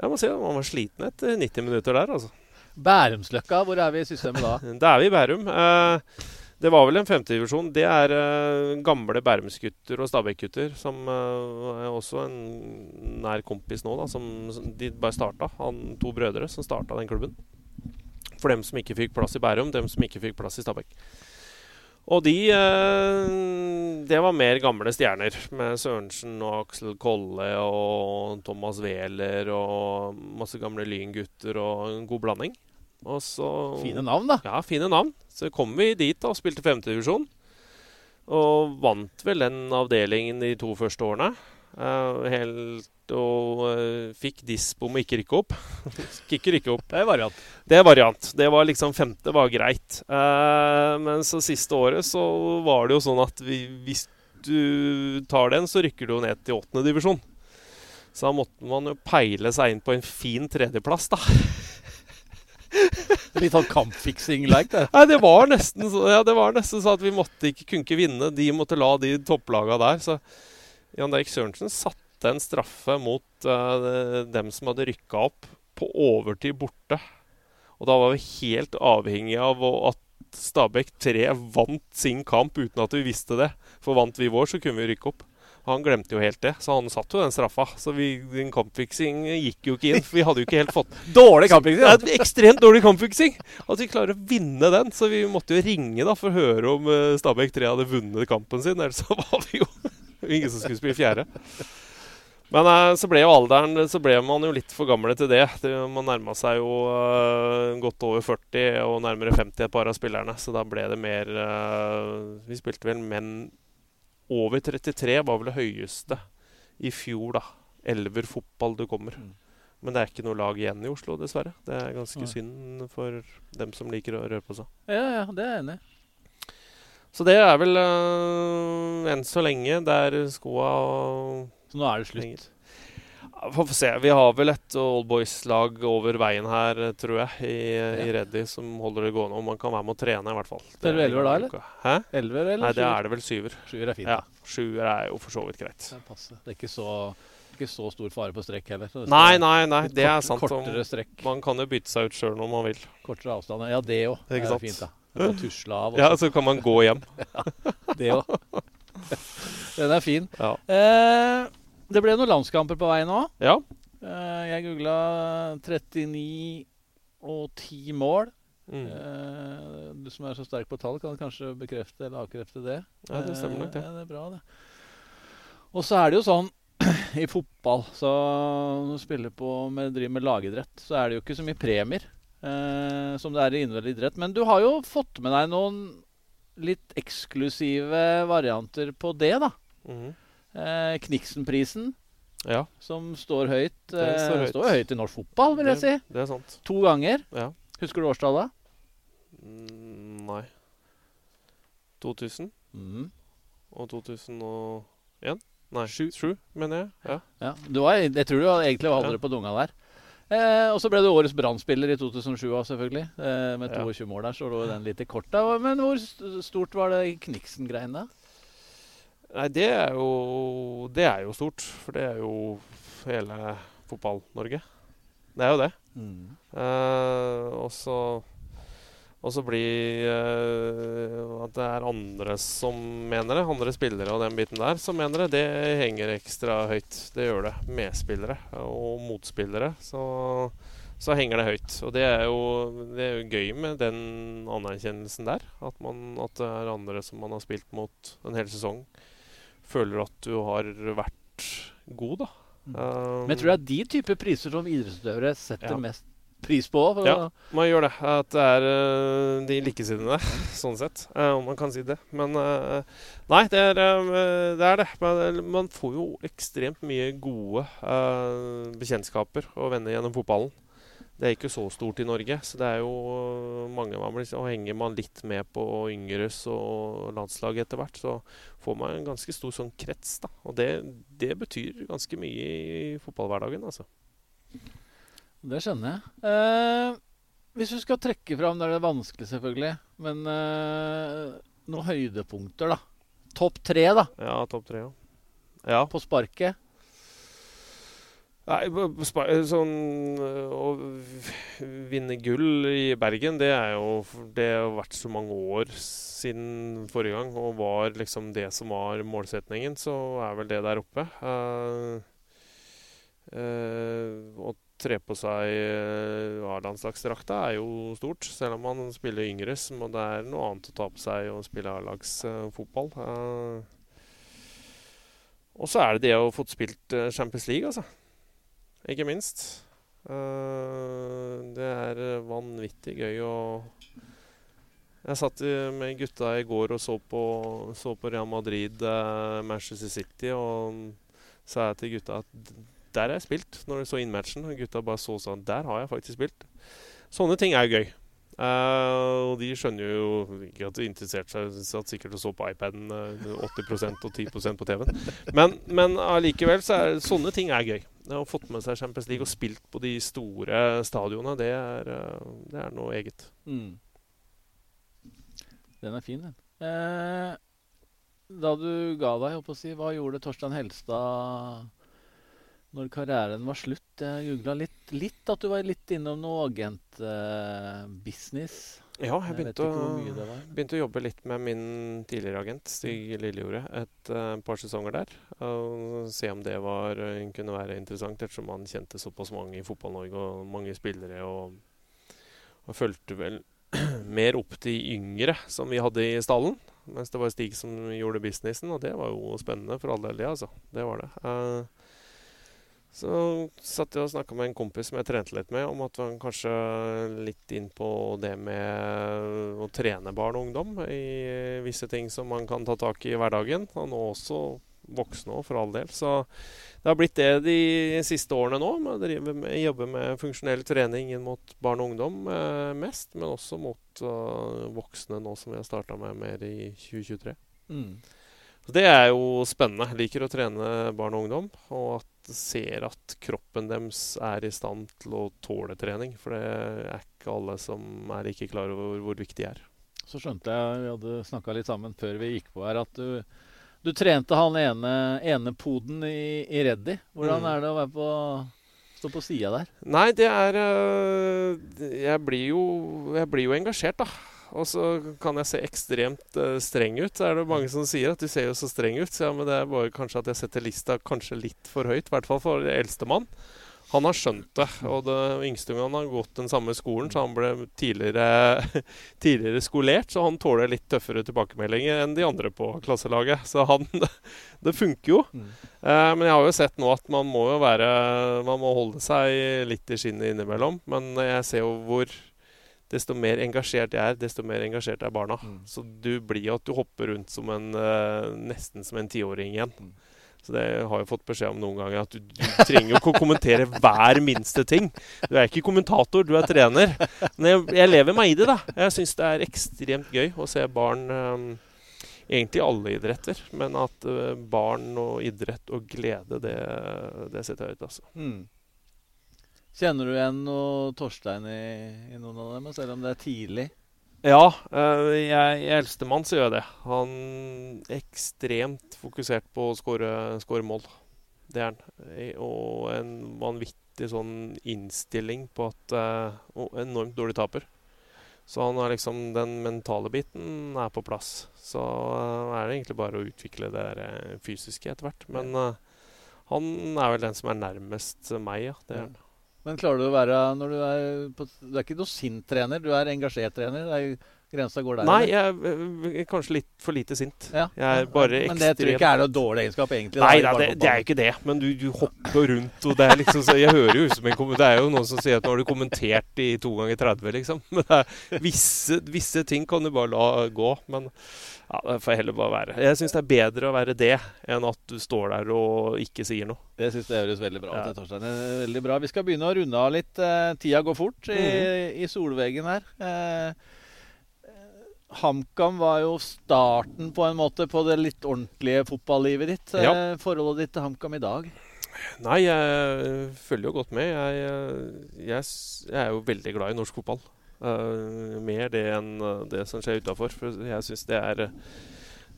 jeg må si at man var sliten etter 90 minutter der, altså. Bærumsløkka, hvor er vi i systemet da? Da er vi i Bærum. Eh, det var vel en femtedivisjon. Det er uh, gamle Bærumsgutter og Stabæk-gutter, som uh, er også en nær kompis nå, da, som de bare starta. Han, to brødre som starta den klubben. For dem som ikke fikk plass i Bærum, dem som ikke fikk plass i Stabæk. Og de eh, Det var mer gamle stjerner, med Sørensen og Aksel Kolle og Thomas Wæler og masse gamle Lyn-gutter og en god blanding. Så, fine navn, da. Ja, fine navn. Så kom vi dit da og spilte femtedivisjon. Og vant vel den avdelingen de to første årene. Uh, helt og uh, fikk dispo med ikke rykke opp. ikke rykke opp. Det er variant. Det er variant. Det var liksom femte var greit. Uh, men så siste året så var det jo sånn at vi, hvis du tar den, så rykker du jo ned til åttende divisjon. Så da måtte man jo peile seg inn på en fin tredjeplass, da. Litt sånn kampfiksing-like, det. Nei, det var nesten ja, så at vi måtte ikke, kunne ikke vinne. De måtte la de topplaga der. Så Jan Derek Sørensen satte en straffe mot uh, dem som hadde rykka opp, på overtid borte. Og da var vi helt avhengig av at Stabæk 3 vant sin kamp uten at vi visste det. For vant vi vår, så kunne vi rykke opp. Han glemte jo helt det, så han satt jo den straffa. Så vi, den kampfiksing gikk jo ikke inn. For vi hadde jo ikke helt fått Dårlig kampfiksing? Ja, ekstremt dårlig kampfiksing. At vi klarer å vinne den. Så vi måtte jo ringe da for å høre om uh, Stabæk 3 hadde vunnet kampen sin. Ellers så var vi jo ingen som skulle spille fjerde. Men uh, så ble jo alderen Så ble man jo litt for gamle til det. det man nærma seg jo uh, godt over 40 og nærmere 50 et par av spillerne. Så da ble det mer Vi spilte vel menn over 33 var vel det høyeste i fjor, da. Elver fotball du kommer. Mm. Men det er ikke noe lag igjen i Oslo, dessverre. Det er ganske ja. synd for dem som liker å røre på seg. Ja, ja, det er jeg enig i. Så det er vel uh, enn så lenge der skoa Så nå er det slutt? Lenger. Får se. Vi har vel et oldboys-lag over veien her, tror jeg, i, ja. i Reddy som holder det gående. Og man kan være med å trene, i hvert fall. Det er du elver da, eller? Hæ? Elver, eller Nei, det er det vel syver. Syver er fint. Ja, syver er jo for så vidt greit. Det, det er ikke så, ikke så stor fare på strekk heller. Nei, nei, nei, det er sant. Kortere strekk. Man kan jo bytte seg ut sjøl når man vil. Kortere avstand. Ja, det òg. Det er fint, da. Av. Ja, så kan man gå hjem. ja, det òg. Den er fin. Ja. Eh, det ble noen landskamper på vei nå. Ja. Uh, jeg googla 39 og 10 mål. Mm. Uh, du som er så sterk på tall, kan kanskje bekrefte eller avkrefte det. Ja, det stemmer nok, det. Ja, det er bra, det. Og så er det jo sånn i fotball så Når du spiller på med, driver med lagidrett, så er det jo ikke så mye premier som det er i individuell idrett. Men du har jo fått med deg noen litt eksklusive varianter på det, da. Mm. Kniksenprisen ja. Som står høyt. Eh, står eh, høyt. står høyt i norsk fotball, vil det, jeg si. Det er sant. To ganger. Ja. Husker du årstallet? Mm, nei. 2000 mm. og 2001? Nei, sju, sju mener jeg. Ja. ja. Var, jeg tror du egentlig var ja. det på dunga der. Eh, og så ble du årets brannspiller i 2007 òg, selvfølgelig. Eh, med 22 ja. mål der, så lå den litt i korta. Men hvor stort var det Kniksen-greiene? Nei, det er jo Det er jo stort. For det er jo hele Fotball-Norge. Det er jo det. Mm. Uh, og så og så blir uh, at det er andre som mener det, andre spillere og den biten der, som mener det. Det henger ekstra høyt. Det gjør det. Medspillere og motspillere. Så, så henger det høyt. Og det er, jo, det er jo gøy med den anerkjennelsen der. At, man, at det er andre som man har spilt mot en hel sesong, føler at du har vært god, da. Mm. Um, Men jeg tror det er de typer priser som idrettsutøvere setter ja. mest pris på. ja, man gjør det. At det er uh, de likesinnede, sånn sett. Uh, om man kan si det. Men uh, nei, det er, det er det. Men, man får jo ekstremt mye gode bekjentskaper og venner gjennom fotballen. Det er ikke så stort i Norge. Så det er jo mange man blir, Og henger man litt med på yngres og landslag etter hvert, så får man en ganske stor sånn krets. da. Og det, det betyr ganske mye i fotballhverdagen, altså. Det skjønner jeg. Eh, hvis du skal trekke fram, det er det vanskelig selvfølgelig, men eh, noen høydepunkter, da. Topp tre, da. Ja, topp tre, ja. ja. På sparket. Nei, sånn Å vinne gull i Bergen, det er jo Det har vært så mange år siden forrige gang, og var liksom det som var målsetningen, så er vel det der oppe. Uh, uh, å tre på seg uh, A-landslagsdrakta er jo stort, selv om man spiller yngre. Men det er noe annet å ta på seg og spille A-lagsfotball. og så er det det å få spilt Champions League, altså ikke minst. Uh, det er vanvittig gøy å Jeg satt med gutta i går og så på, så på Real Madrid, uh, Manchester City, og sa jeg til gutta at der har jeg spilt, når de så innmatchen. Og gutta bare så sånn Der har jeg faktisk spilt. Sånne ting er jo gøy. Uh, og de skjønner jo ikke at de interesserte seg satt sikkert og så på iPaden uh, 80% og 10% på TV-en. Men, men allikevel så er sånne ting er gøy. Å fått med seg Champions League og spilt på de store stadionene, det er, uh, det er noe eget. Mm. Den er fin, den. Eh, da du ga deg, jeg å si, hva gjorde Torstein Helstad når karrieren var slutt. Jeg googla litt, litt, at du var litt innom noe agentbusiness. Uh, ja, jeg begynte, jeg å, begynte, å, jobbe litt med min tidligere agent, Stig Lillejordet, et uh, par sesonger der. Og se om det var, uh, kunne være interessant, ettersom han kjente såpass mange i Fotball-Norge og mange spillere. Og, og fulgte vel mer opp de yngre som vi hadde i stallen. Mens det var Stig som gjorde businessen, og det var jo spennende for all del, det. altså. Det var det. Uh, så satt jeg og snakka med en kompis som jeg trente litt med, om at han kanskje litt inn på det med å trene barn og ungdom i visse ting som man kan ta tak i i hverdagen. Og nå også voksne òg, for all del. Så det har blitt det de siste årene nå. Med drive med, jobbe med funksjonell trening inn mot barn og ungdom eh, mest, men også mot uh, voksne nå som vi har starta med mer i 2023. Mm. Så Det er jo spennende. Jeg liker å trene barn og ungdom. Og at ser at kroppen deres er i stand til å tåle trening. For det er ikke alle som er like klar over hvor viktig det er. Så skjønte jeg, vi hadde snakka litt sammen før vi gikk på her, at du, du trente han ene, ene poden i, i Reddy. Hvordan mm. er det å være på stå på sida der? Nei, det er øh, jeg blir, jo, jeg blir jo engasjert, da. Og så kan jeg se ekstremt uh, streng ut. Så er det mange som sier at du ser jo så streng ut. Så ja, men det er bare kanskje at jeg setter lista kanskje litt for høyt. I hvert fall for eldstemann. Han har skjønt det. Og det yngste han har gått den samme skolen, så han ble tidligere, tidligere skolert. Så han tåler litt tøffere tilbakemeldinger enn de andre på klasselaget. Så han Det funker jo. Mm. Eh, men jeg har jo sett nå at man må jo være Man må holde seg litt i skinnet innimellom. Men jeg ser jo hvor desto mer engasjert jeg er, desto mer engasjert er barna. Mm. Så du blir jo at du hopper rundt som en, uh, nesten som en tiåring igjen. Mm. Så det har jeg fått beskjed om noen ganger, at du, du trenger jo ikke å kommentere hver minste ting. Du er ikke kommentator, du er trener. Men jeg, jeg lever meg i det, da. Jeg syns det er ekstremt gøy å se barn um, Egentlig alle idretter, men at uh, barn og idrett og glede, det, det setter jeg høyt, altså. Mm. Kjenner du igjen noe Torstein i, i, noen av dem, selv om det er tidlig? Ja, jeg jeg, i eldstemann så gjør jeg det. Han er ekstremt fokusert på å skåre mål. Det er han. Og en vanvittig sånn innstilling på at Og enormt dårlig taper. Så han har liksom den mentale biten er på plass. Så uh, er det egentlig bare å utvikle det der fysiske etter hvert. Men han er vel den som er nærmest meg, ja. Det er han. Men klarer du å være når du er på, Du er ikke noe sint trener, du er engasjert trener. Det er Grensa går der? Nei, eller? jeg er kanskje litt for lite sint. Ja. Jeg er bare Men det tror jeg ikke er noe dårlig egenskap, egentlig. Nei da, det, det er jo ikke det. Men du, du hopper rundt, og det er liksom så Jeg hører jo ut som en kommentar. Det er jo noen som sier at nå har du kommentert i to ganger 30, liksom. Men det er, visse, visse ting kan du bare la gå. Men ja, det får heller bare være. Jeg syns det er bedre å være det enn at du står der og ikke sier noe. Det syns jeg høres veldig bra ut. Ja. Torstein. Veldig bra. Vi skal begynne å runde av litt. Eh, tida går fort i, mm. i solveggen her. Eh, eh, HamKam var jo starten på en måte på det litt ordentlige fotballivet ditt. Ja. Eh, forholdet ditt til HamKam i dag? Nei, jeg følger jo godt med. Jeg, jeg, jeg er jo veldig glad i norsk fotball. Uh, mer det enn eh, det som skjer utafor. For jeg syns det er eh,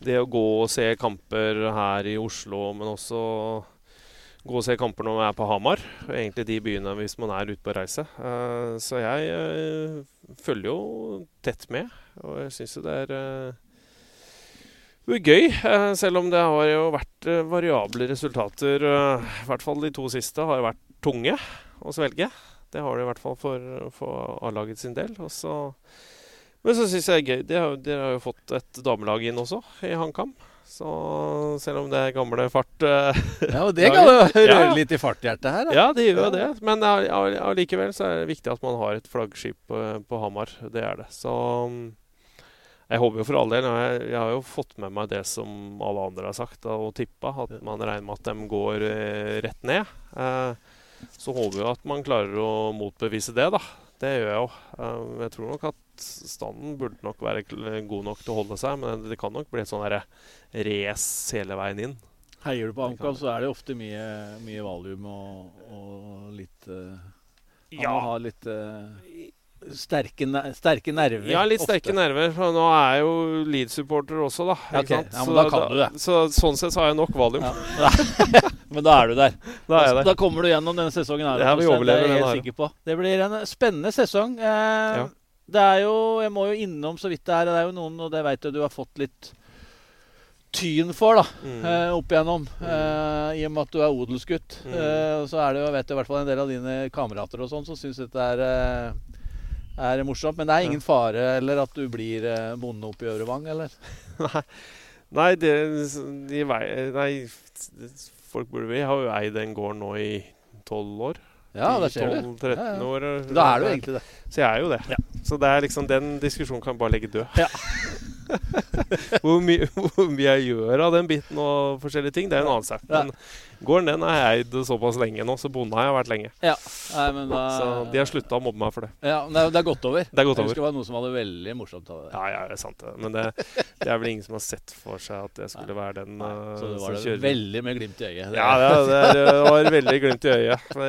Det å gå og se kamper her i Oslo, men også gå og se kamper når man er på Hamar. Egentlig de byene hvis man er ute på reise. Eh, så jeg eh, følger jo tett med, og jeg syns jo det er eh, gøy, selv om det har jo vært variable resultater. I hvert fall de to siste har jo vært tunge å svelge. Det har det i hvert fall for, for A-laget sin del. Også, men så syns jeg det er gøy. De har, har jo fått et damelag inn også, i HamKam. Så selv om det er gamle fart uh, Ja, og Det kan jo røre Ja. litt i farthjertet her. Da. Ja, det gjør jo det. Men all- all- allikevel så er det viktig at man har et flaggskip på, på Hamar. Det er det. Så mm, jeg håper jo for all del Jeg, jeg har jo fått med meg det som alle andre har sagt da, og tippa, at man regner med at de går eh, rett ned. Eh, så håper vi at man klarer å motbevise det, da. Det gjør jeg jo. Eh, jeg tror nok at standen burde nok være god nok til å holde seg, men det kan nok bli et sånn race hele veien inn. Heier du på HamKam, så er det ofte mye, mye valium og, og litt uh, Ja. må ha litt eh, sterke, sterke nerver. Ja, litt ofte. sterke nerver. For nå er jeg jo Leeds-supporter også, da. Ja, ikke ok. sant? Ja, men Så da kan du det. Så sånn sett så har jeg nok valium. Ja. Men da er du der. Da er jeg. Da kommer du gjennom denne sesongen. her. det, vi det er jeg helt sikker på. Det blir en spennende sesong. Eh, Ja. Det er jo Jeg må jo innom så vidt det er. Det er jo noen, og det vet jeg du har fått litt tyn for, da. Mm. eh, opp igjennom. eh, I og med at du er odelsgutt. Mm. Eh, så er det jo, vet jeg i hvert fall en del av dine kamerater og sånn som syns dette er, eh, er morsomt. Men det er ingen fare eller at du blir eh, bonde oppe i Ørevang, eller? Nei, nei, det, de vei, nei, folk burde vi har jo eid den gården nå i tolv år. Ja, det ser du. 12-13 Ja, ja. år. Da er du egentlig det. Så jeg er jo det. Ja. Så det er liksom den diskusjonen kan jeg bare legge død. Ja. hvor, mye, hvor mye jeg gjør av den biten og forskjellige ting, det er en annen sak. Men gården den har jeg eid såpass lenge nå, så bonde har jeg vært lenge. Ja. Nei, men da, Så de har slutta å mobbe meg for det. ja, det, er, det er gått over. Det er gått Jeg over. husker det var noen som hadde veldig morsomt av det. Ja, ja, det er sant det. Men det, det er vel ingen som har sett for seg at jeg skulle være den Nei, uh, så det var det veldig med glimt i øyet. Det- Ja, det, er- var veldig glimt i øyet. Uh,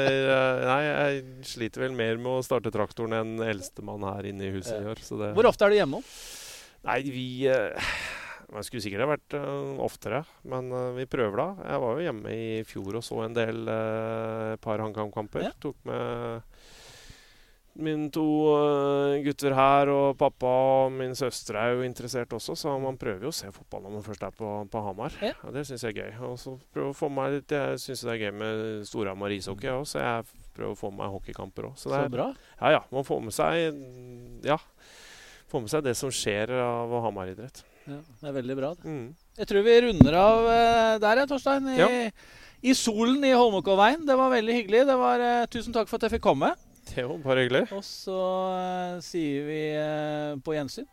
nei, jeg sliter vel mer med å starte traktoren enn eldstemann her inne i huset Ja. gjør. Så det, Hvor ofte er du hjemme? Nei, vi uh, Man skulle sikkert ha vært uh, oftere, men uh, vi prøver da. Jeg var jo hjemme i fjor og så en del par HamKam-kamper. Ja. Tok med mine to gutter her, og pappa og min søster er jo interessert også, så man prøver jo å se fotball når man først er på, på Hamar. Ja. Og det syns jeg er gøy. Og så prøve å få meg litt Jeg syns det er gøy med Storhamar ishockey òg, så jeg prøver å få med meg hockeykamper òg. Så Så bra. ja, ja. Man får med seg Ja. Får med seg det som skjer av Hamar-idrett. Ja, det er veldig bra. det. Mm. Jeg tror vi runder av eh, der, ja, Torstein. I, Ja. I solen i Holmenkollveien. Det var veldig hyggelig. Det var, uh, tusen takk for at jeg fikk komme. Det var bare hyggelig. Og så uh, sier vi uh, på gjensyn.